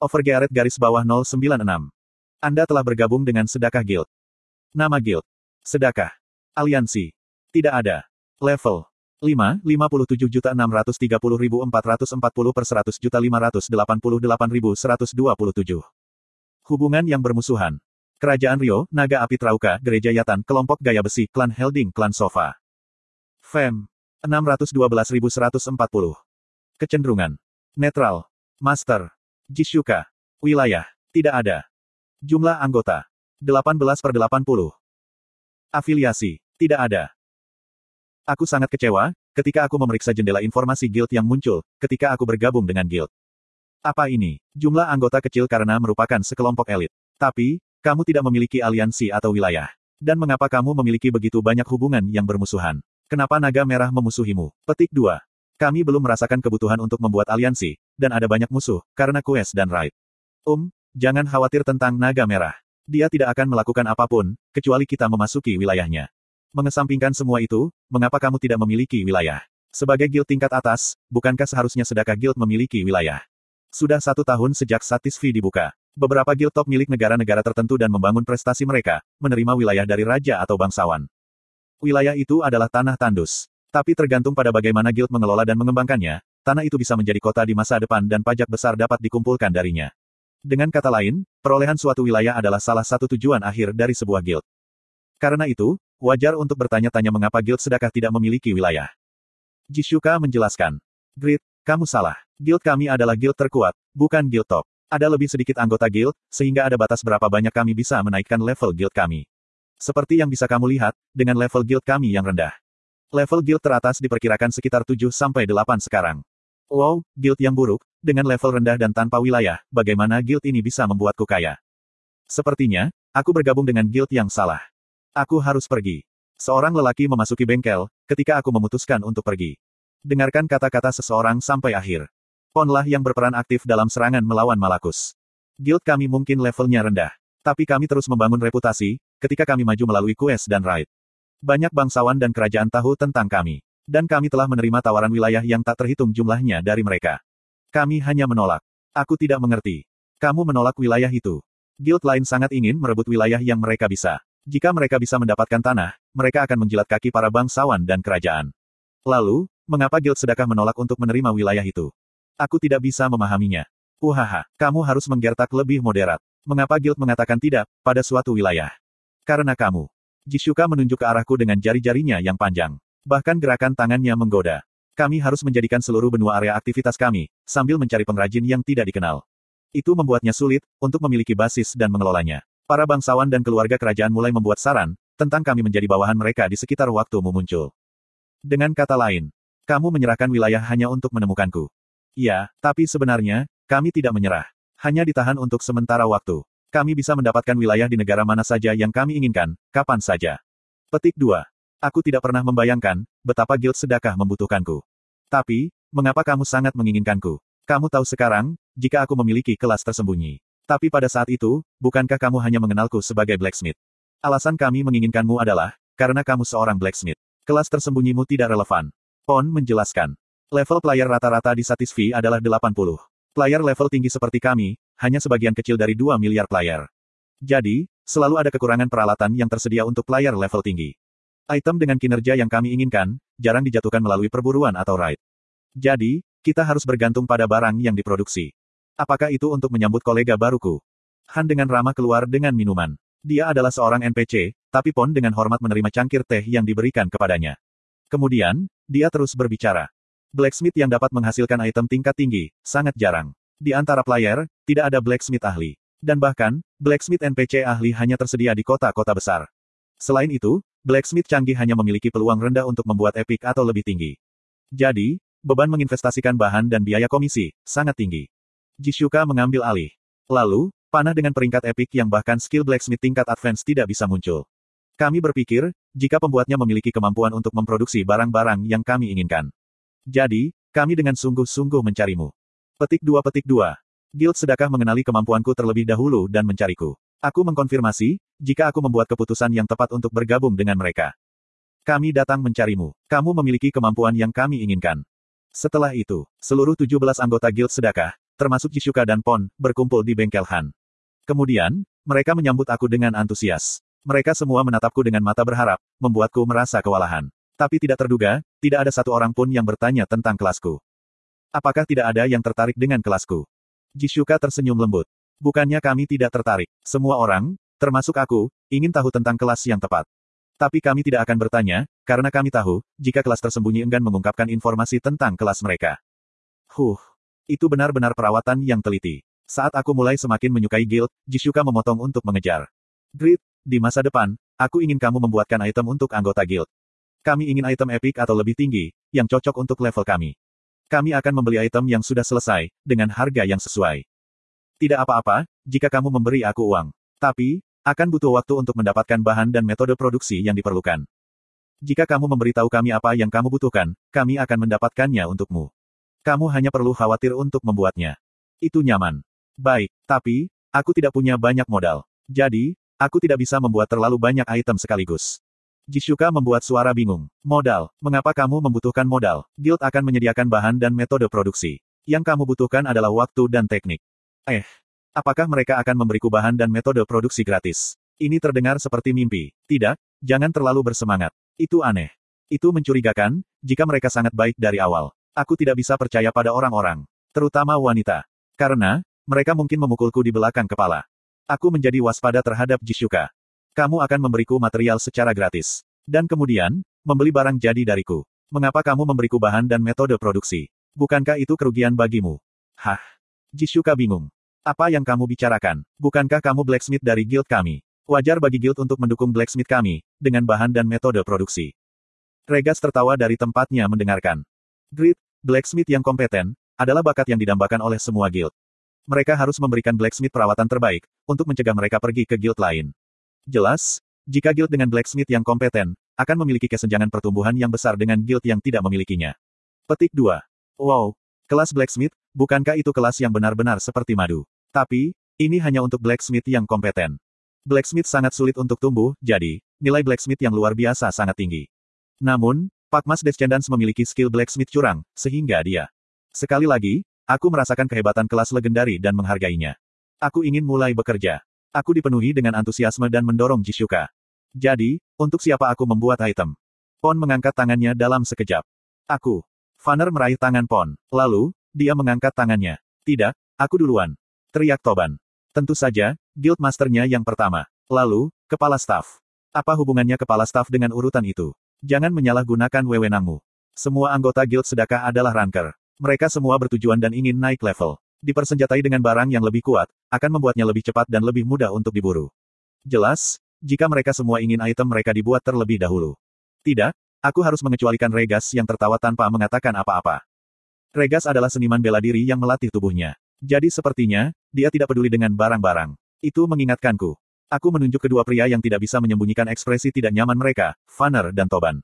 Overgearet garis bawah 096. Anda telah bergabung dengan Sedakah Guild. Nama Guild. Sedakah. Aliansi. Tidak ada. Level. 5, 57.630.440 per 100.588.127. Hubungan yang bermusuhan. Kerajaan Rio, Naga Api Trauka, Gereja Yatan, Kelompok Gaya Besi, Klan Helding, Klan Sofa. Fem. 612.140. Kecenderungan. Netral. Master. Jishuka. Wilayah. Tidak ada. Jumlah anggota. 18 per 80. Afiliasi. Tidak ada. Aku sangat kecewa, ketika aku memeriksa jendela informasi guild yang muncul, ketika aku bergabung dengan guild. Apa ini? Jumlah anggota kecil karena merupakan sekelompok elit. Tapi, kamu tidak memiliki aliansi atau wilayah. Dan mengapa kamu memiliki begitu banyak hubungan yang bermusuhan? Kenapa naga merah memusuhimu? Petik 2. Kami belum merasakan kebutuhan untuk membuat aliansi, dan ada banyak musuh, karena quest dan raid. Um, jangan khawatir tentang naga merah. Dia tidak akan melakukan apa pun, kecuali kita memasuki wilayahnya. Mengesampingkan semua itu, mengapa kamu tidak memiliki wilayah? Sebagai guild tingkat atas, bukankah seharusnya sedekah guild memiliki wilayah? Sudah satu tahun sejak Satisfi dibuka. Beberapa guild top milik negara-negara tertentu dan membangun prestasi mereka, menerima wilayah dari raja atau bangsawan. Wilayah itu adalah tanah tandus. Tapi tergantung pada bagaimana guild mengelola dan mengembangkannya, tanah itu bisa menjadi kota di masa depan dan pajak besar dapat dikumpulkan darinya. Dengan kata lain, perolehan suatu wilayah adalah salah satu tujuan akhir dari sebuah guild. Karena itu, wajar untuk bertanya-tanya mengapa guild sedekah tidak memiliki wilayah. Jishuka menjelaskan. Grid, kamu salah. Guild kami adalah guild terkuat, bukan guild top. Ada lebih sedikit anggota guild, sehingga ada batas berapa banyak kami bisa menaikkan level guild kami. Seperti yang bisa kamu lihat, dengan level guild kami yang rendah. Level guild teratas diperkirakan sekitar 7 sampai 8 sekarang. Wow, guild yang buruk, dengan level rendah dan tanpa wilayah, bagaimana guild ini bisa membuatku kaya? Sepertinya, aku bergabung dengan guild yang salah. Aku harus pergi. Seorang lelaki memasuki bengkel, ketika aku memutuskan untuk pergi. Dengarkan kata-kata seseorang sampai akhir. Ponlah yang berperan aktif dalam serangan melawan Malakus. Guild kami mungkin levelnya rendah. Tapi kami terus membangun reputasi, ketika kami maju melalui quest dan raid. Banyak bangsawan dan kerajaan tahu tentang kami. Dan kami telah menerima tawaran wilayah yang tak terhitung jumlahnya dari mereka. Kami hanya menolak. Aku tidak mengerti. Kamu menolak wilayah itu. Guild lain sangat ingin merebut wilayah yang mereka bisa. Jika mereka bisa mendapatkan tanah, mereka akan menjilat kaki para bangsawan dan kerajaan. Lalu, mengapa Guild Sedekah menolak untuk menerima wilayah itu? Aku tidak bisa memahaminya. Uhaha, kamu harus menggertak lebih moderat. Mengapa Guild mengatakan tidak, pada suatu wilayah? Karena kamu. Jishuka menunjuk ke arahku dengan jari-jarinya yang panjang. Bahkan gerakan tangannya menggoda. Kami harus menjadikan seluruh benua area aktivitas kami, sambil mencari pengrajin yang tidak dikenal. Itu membuatnya sulit, untuk memiliki basis dan mengelolanya. Para bangsawan dan keluarga kerajaan mulai membuat saran, tentang kami menjadi bawahan mereka di sekitar waktumu muncul. Dengan kata lain, kamu menyerahkan wilayah hanya untuk menemukanku. Iya, tapi sebenarnya, kami tidak menyerah. Hanya ditahan untuk sementara waktu. Kami bisa mendapatkan wilayah di negara mana saja yang kami inginkan, kapan saja. Petik 2. Aku tidak pernah membayangkan, betapa guild sedekah membutuhkanku. Tapi, mengapa kamu sangat menginginkanku? Kamu tahu sekarang, jika aku memiliki kelas tersembunyi. Tapi pada saat itu, bukankah kamu hanya mengenalku sebagai blacksmith? Alasan kami menginginkanmu adalah, karena kamu seorang blacksmith. Kelas tersembunyimu tidak relevan. Pon menjelaskan. Level player rata-rata di Satisfi adalah 80. Player level tinggi seperti kami, hanya sebagian kecil dari 2 miliar player. Jadi, selalu ada kekurangan peralatan yang tersedia untuk player level tinggi. Item dengan kinerja yang kami inginkan, jarang dijatuhkan melalui perburuan atau raid. Jadi, kita harus bergantung pada barang yang diproduksi. Apakah itu untuk menyambut kolega baruku? Han dengan ramah keluar dengan minuman. Dia adalah seorang NPC, tapi Pon dengan hormat menerima cangkir teh yang diberikan kepadanya. Kemudian, dia terus berbicara. Blacksmith yang dapat menghasilkan item tingkat tinggi, sangat jarang. Di antara player, tidak ada blacksmith ahli. Dan bahkan, blacksmith NPC ahli hanya tersedia di kota-kota besar. Selain itu, blacksmith canggih hanya memiliki peluang rendah untuk membuat epic atau lebih tinggi. Jadi, beban menginvestasikan bahan dan biaya komisi, sangat tinggi. Jishuka mengambil alih. Lalu, panah dengan peringkat epik yang bahkan skill blacksmith tingkat advance tidak bisa muncul. Kami berpikir, jika pembuatnya memiliki kemampuan untuk memproduksi barang-barang yang kami inginkan. Jadi, kami dengan sungguh-sungguh mencarimu. Petik 2 Petik 2. Guild sedekah mengenali kemampuanku terlebih dahulu dan mencariku. Aku mengkonfirmasi, jika aku membuat keputusan yang tepat untuk bergabung dengan mereka. Kami datang mencarimu. Kamu memiliki kemampuan yang kami inginkan. Setelah itu, seluruh 17 anggota guild sedekah, termasuk Jisuka dan Pon, berkumpul di bengkel Han. Kemudian, mereka menyambut aku dengan antusias. Mereka semua menatapku dengan mata berharap, membuatku merasa kewalahan. Tapi tidak terduga, tidak ada satu orang pun yang bertanya tentang kelasku. Apakah tidak ada yang tertarik dengan kelasku? Jisuka tersenyum lembut. Bukannya kami tidak tertarik. Semua orang, termasuk aku, ingin tahu tentang kelas yang tepat. Tapi kami tidak akan bertanya, karena kami tahu, jika kelas tersembunyi enggan mengungkapkan informasi tentang kelas mereka. Huh, itu benar-benar perawatan yang teliti. Saat aku mulai semakin menyukai guild, Jisuka memotong untuk mengejar. Grit, di masa depan, aku ingin kamu membuatkan item untuk anggota guild. Kami ingin item epic atau lebih tinggi, yang cocok untuk level kami. Kami akan membeli item yang sudah selesai, dengan harga yang sesuai. Tidak apa-apa, jika kamu memberi aku uang. Tapi, akan butuh waktu untuk mendapatkan bahan dan metode produksi yang diperlukan. Jika kamu memberitahu kami apa yang kamu butuhkan, kami akan mendapatkannya untukmu. Kamu hanya perlu khawatir untuk membuatnya. Itu nyaman. Baik, tapi, aku tidak punya banyak modal. Jadi, aku tidak bisa membuat terlalu banyak item sekaligus. Jisuka membuat suara bingung. Modal, mengapa kamu membutuhkan modal? Guild akan menyediakan bahan dan metode produksi. Yang kamu butuhkan adalah waktu dan teknik. Eh, Apakah mereka akan memberiku bahan dan metode produksi gratis? Ini terdengar seperti mimpi. Tidak, jangan terlalu bersemangat. Itu aneh. Itu mencurigakan, jika mereka sangat baik dari awal. Aku tidak bisa percaya pada orang-orang. Terutama wanita. Karena, mereka mungkin memukulku di belakang kepala. Aku menjadi waspada terhadap Jisuka. Kamu akan memberiku material secara gratis. Dan kemudian, membeli barang jadi dariku. Mengapa kamu memberiku bahan dan metode produksi? Bukankah itu kerugian bagimu? Hah? Jisuka bingung. Apa yang kamu bicarakan? Bukankah kamu blacksmith dari guild kami? Wajar bagi guild untuk mendukung blacksmith kami, dengan bahan dan metode produksi. Regas tertawa dari tempatnya mendengarkan. Grit, blacksmith yang kompeten, adalah bakat yang didambakan oleh semua guild. Mereka harus memberikan blacksmith perawatan terbaik, untuk mencegah mereka pergi ke guild lain. Jelas, jika guild dengan blacksmith yang kompeten, akan memiliki kesenjangan pertumbuhan yang besar dengan guild yang tidak memilikinya. Petik 2. Wow, kelas blacksmith, Bukankah itu kelas yang benar-benar seperti madu? Tapi, ini hanya untuk blacksmith yang kompeten. Blacksmith sangat sulit untuk tumbuh, jadi, nilai blacksmith yang luar biasa sangat tinggi. Namun, Pak Mas Descendants memiliki skill blacksmith curang, sehingga dia. Sekali lagi, aku merasakan kehebatan kelas legendari dan menghargainya. Aku ingin mulai bekerja. Aku dipenuhi dengan antusiasme dan mendorong Jisuka. Jadi, untuk siapa aku membuat item? Pon mengangkat tangannya dalam sekejap. Aku. Fanner meraih tangan Pon. Lalu, dia mengangkat tangannya. Tidak, aku duluan. Teriak Toban. Tentu saja, guild masternya yang pertama. Lalu, kepala staf. Apa hubungannya kepala staf dengan urutan itu? Jangan menyalahgunakan wewenangmu. Semua anggota guild sedekah adalah ranker. Mereka semua bertujuan dan ingin naik level. Dipersenjatai dengan barang yang lebih kuat, akan membuatnya lebih cepat dan lebih mudah untuk diburu. Jelas, jika mereka semua ingin item mereka dibuat terlebih dahulu. Tidak, aku harus mengecualikan Regas yang tertawa tanpa mengatakan apa-apa. Regas adalah seniman bela diri yang melatih tubuhnya. Jadi sepertinya, dia tidak peduli dengan barang-barang. Itu mengingatkanku. Aku menunjuk kedua pria yang tidak bisa menyembunyikan ekspresi tidak nyaman mereka, Fanner dan Toban.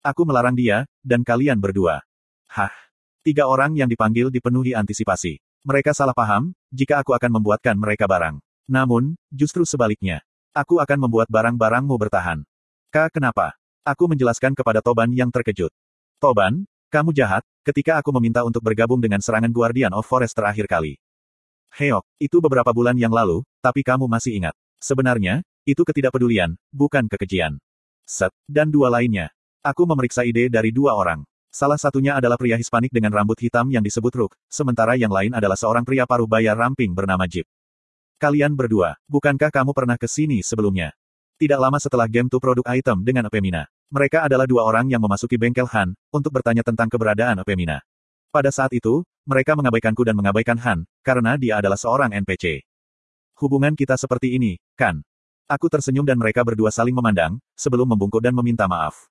Aku melarang dia, dan kalian berdua. Hah? Tiga orang yang dipanggil dipenuhi antisipasi. Mereka salah paham, jika aku akan membuatkan mereka barang. Namun, justru sebaliknya. Aku akan membuat barang-barangmu bertahan. Kak, kenapa? Aku menjelaskan kepada Toban yang terkejut. Toban, kamu jahat, ketika aku meminta untuk bergabung dengan serangan Guardian of Forest terakhir kali. Heok, itu beberapa bulan yang lalu, tapi kamu masih ingat. Sebenarnya, itu ketidakpedulian, bukan kekejian. Set, dan dua lainnya. Aku memeriksa ide dari dua orang. Salah satunya adalah pria Hispanik dengan rambut hitam yang disebut Rook, sementara yang lain adalah seorang pria paruh baya ramping bernama Jeep. Kalian berdua, bukankah kamu pernah ke sini sebelumnya? Tidak lama setelah game to produk item dengan Epemina. Mereka adalah dua orang yang memasuki bengkel Han, untuk bertanya tentang keberadaan Epemina. Pada saat itu, mereka mengabaikanku dan mengabaikan Han, karena dia adalah seorang NPC. Hubungan kita seperti ini, kan? Aku tersenyum dan mereka berdua saling memandang, sebelum membungkuk dan meminta maaf.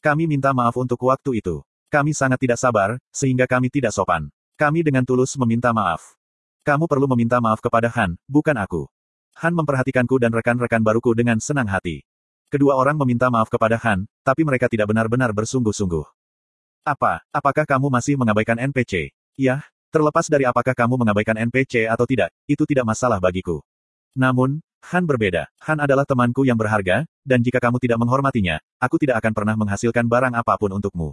Kami minta maaf untuk waktu itu. Kami sangat tidak sabar, sehingga kami tidak sopan. Kami dengan tulus meminta maaf. Kamu perlu meminta maaf kepada Han, bukan aku. Han memperhatikanku dan rekan-rekan baruku dengan senang hati. Kedua orang meminta maaf kepada Han, tapi mereka tidak benar-benar bersungguh-sungguh. Apa, apakah kamu masih mengabaikan NPC? Ya, terlepas dari apakah kamu mengabaikan NPC atau tidak, itu tidak masalah bagiku. Namun, Han berbeda. Han adalah temanku yang berharga, dan jika kamu tidak menghormatinya, aku tidak akan pernah menghasilkan barang apa pun untukmu.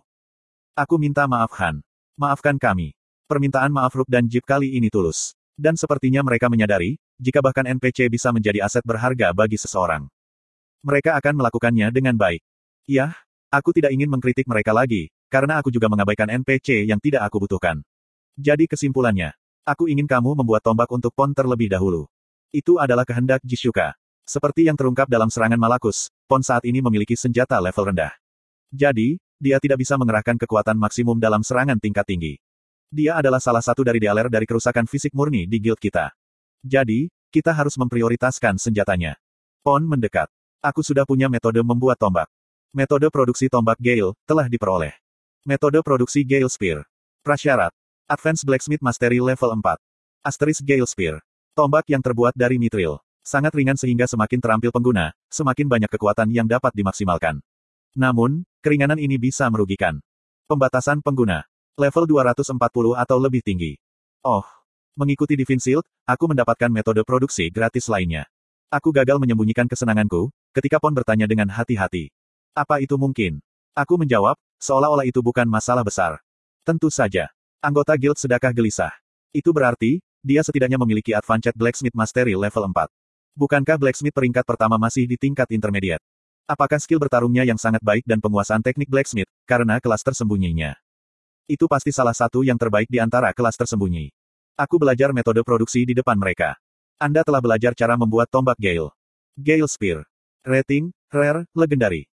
Aku minta maaf Han. Maafkan kami. Permintaan maaf Rook dan Jeep kali ini tulus. Dan sepertinya mereka menyadari, jika bahkan NPC bisa menjadi aset berharga bagi seseorang. Mereka akan melakukannya dengan baik. Yah, aku tidak ingin mengkritik mereka lagi, karena aku juga mengabaikan NPC yang tidak aku butuhkan. Jadi kesimpulannya, aku ingin kamu membuat tombak untuk pon terlebih dahulu. Itu adalah kehendak Jishuka. Seperti yang terungkap dalam serangan Malakus, pon saat ini memiliki senjata level rendah. Jadi, dia tidak bisa mengerahkan kekuatan maksimum dalam serangan tingkat tinggi. Dia adalah salah satu dari dealer dari kerusakan fisik murni di guild kita. Jadi, kita harus memprioritaskan senjatanya. Pon mendekat. Aku sudah punya metode membuat tombak. Metode produksi tombak Gale telah diperoleh. Metode produksi Gale Spear. Prasyarat. Advanced Blacksmith Mastery Level 4. Asterisk Gale Spear. Tombak yang terbuat dari mitril. Sangat ringan sehingga semakin terampil pengguna, semakin banyak kekuatan yang dapat dimaksimalkan. Namun, keringanan ini bisa merugikan. Pembatasan pengguna. Level 240 atau lebih tinggi. Oh. Mengikuti Divine Shield, aku mendapatkan metode produksi gratis lainnya. Aku gagal menyembunyikan kesenanganku, ketika Pon bertanya dengan hati-hati. Apa itu mungkin? Aku menjawab, seolah-olah itu bukan masalah besar. Tentu saja. Anggota guild sedekah gelisah. Itu berarti, dia setidaknya memiliki Advanced Blacksmith Mastery level 4. Bukankah Blacksmith peringkat pertama masih di tingkat intermediate? Apakah skill bertarungnya yang sangat baik dan penguasaan teknik blacksmith, karena kelas tersembunyinya? Itu pasti salah satu yang terbaik di antara kelas tersembunyi. Aku belajar metode produksi di depan mereka. Anda telah belajar cara membuat tombak Gale. Gale Spear. Rating, Rare, Legendary.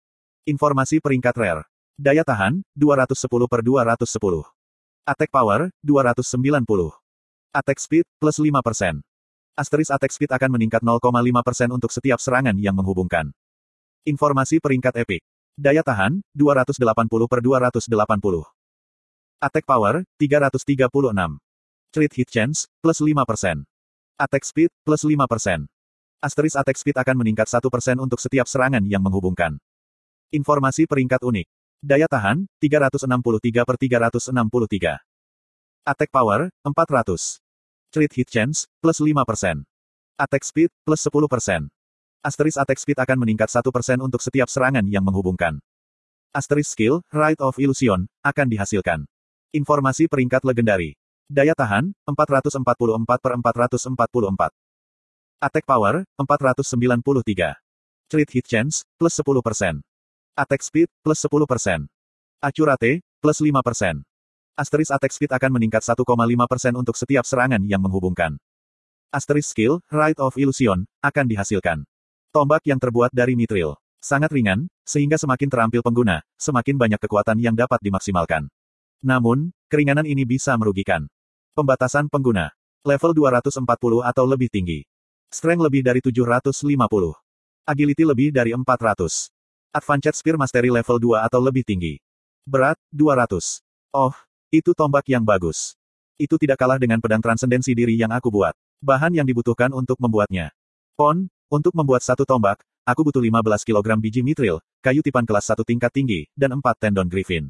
Informasi peringkat Rare. Daya tahan, 210 per 210. Attack Power, 290. Attack Speed, plus 5%. Asteris Attack Speed akan meningkat 0,5% untuk setiap serangan yang menghubungkan. Informasi peringkat epic. Daya tahan, 280 per 280. Attack power, 336. Crit hit chance, plus 5%. Attack speed, plus 5%. Asteris attack speed akan meningkat 1% untuk setiap serangan yang menghubungkan. Informasi peringkat unik. Daya tahan, 363 per 363. Attack power, 400. Crit hit chance, plus 5%. Attack speed, plus 10%. Asteris attack speed akan meningkat 1% untuk setiap serangan yang menghubungkan. Asteris skill, Right of Illusion, akan dihasilkan. Informasi peringkat legendari. Daya tahan, 444 per 444. Attack power, 493. Crit hit chance, plus 10%. Attack speed, plus 10%. Accurate, plus 5%. Asteris attack speed akan meningkat 1,5% untuk setiap serangan yang menghubungkan. Asteris skill, Right of Illusion, akan dihasilkan. Tombak yang terbuat dari mitril. Sangat ringan, sehingga semakin terampil pengguna, semakin banyak kekuatan yang dapat dimaksimalkan. Namun, keringanan ini bisa merugikan. Pembatasan pengguna. Level 240 atau lebih tinggi. Strength lebih dari 750. Agility lebih dari 400. Advanced Spear Mastery level 2 atau lebih tinggi. Berat, 200. Oh, itu tombak yang bagus. Itu tidak kalah dengan pedang transendensi diri yang aku buat. Bahan yang dibutuhkan untuk membuatnya. Pon, untuk membuat satu tombak, aku butuh 15 kg biji mitril, kayu tipan kelas satu tingkat tinggi, dan empat tendon griffin.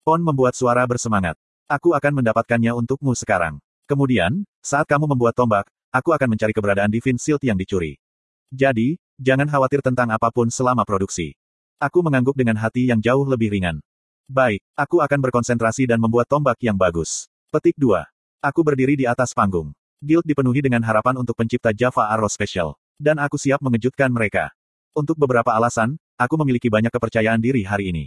Pon membuat suara bersemangat. Aku akan mendapatkannya untukmu sekarang. Kemudian, saat kamu membuat tombak, aku akan mencari keberadaan Divine Shield yang dicuri. Jadi, jangan khawatir tentang apa pun selama produksi. Aku mengangguk dengan hati yang jauh lebih ringan. Baik, aku akan berkonsentrasi dan membuat tombak yang bagus. Petik 2. Aku berdiri di atas panggung. Guild dipenuhi dengan harapan untuk pencipta Java Arrow Special. Dan aku siap mengejutkan mereka. Untuk beberapa alasan, aku memiliki banyak kepercayaan diri hari ini.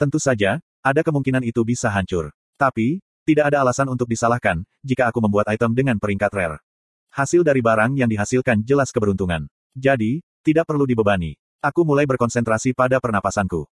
Tentu saja, ada kemungkinan itu bisa hancur. Tapi, tidak ada alasan untuk disalahkan, jika aku membuat item dengan peringkat rare. Hasil dari barang yang dihasilkan jelas keberuntungan. Jadi, tidak perlu dibebani. Aku mulai berkonsentrasi pada pernapasanku.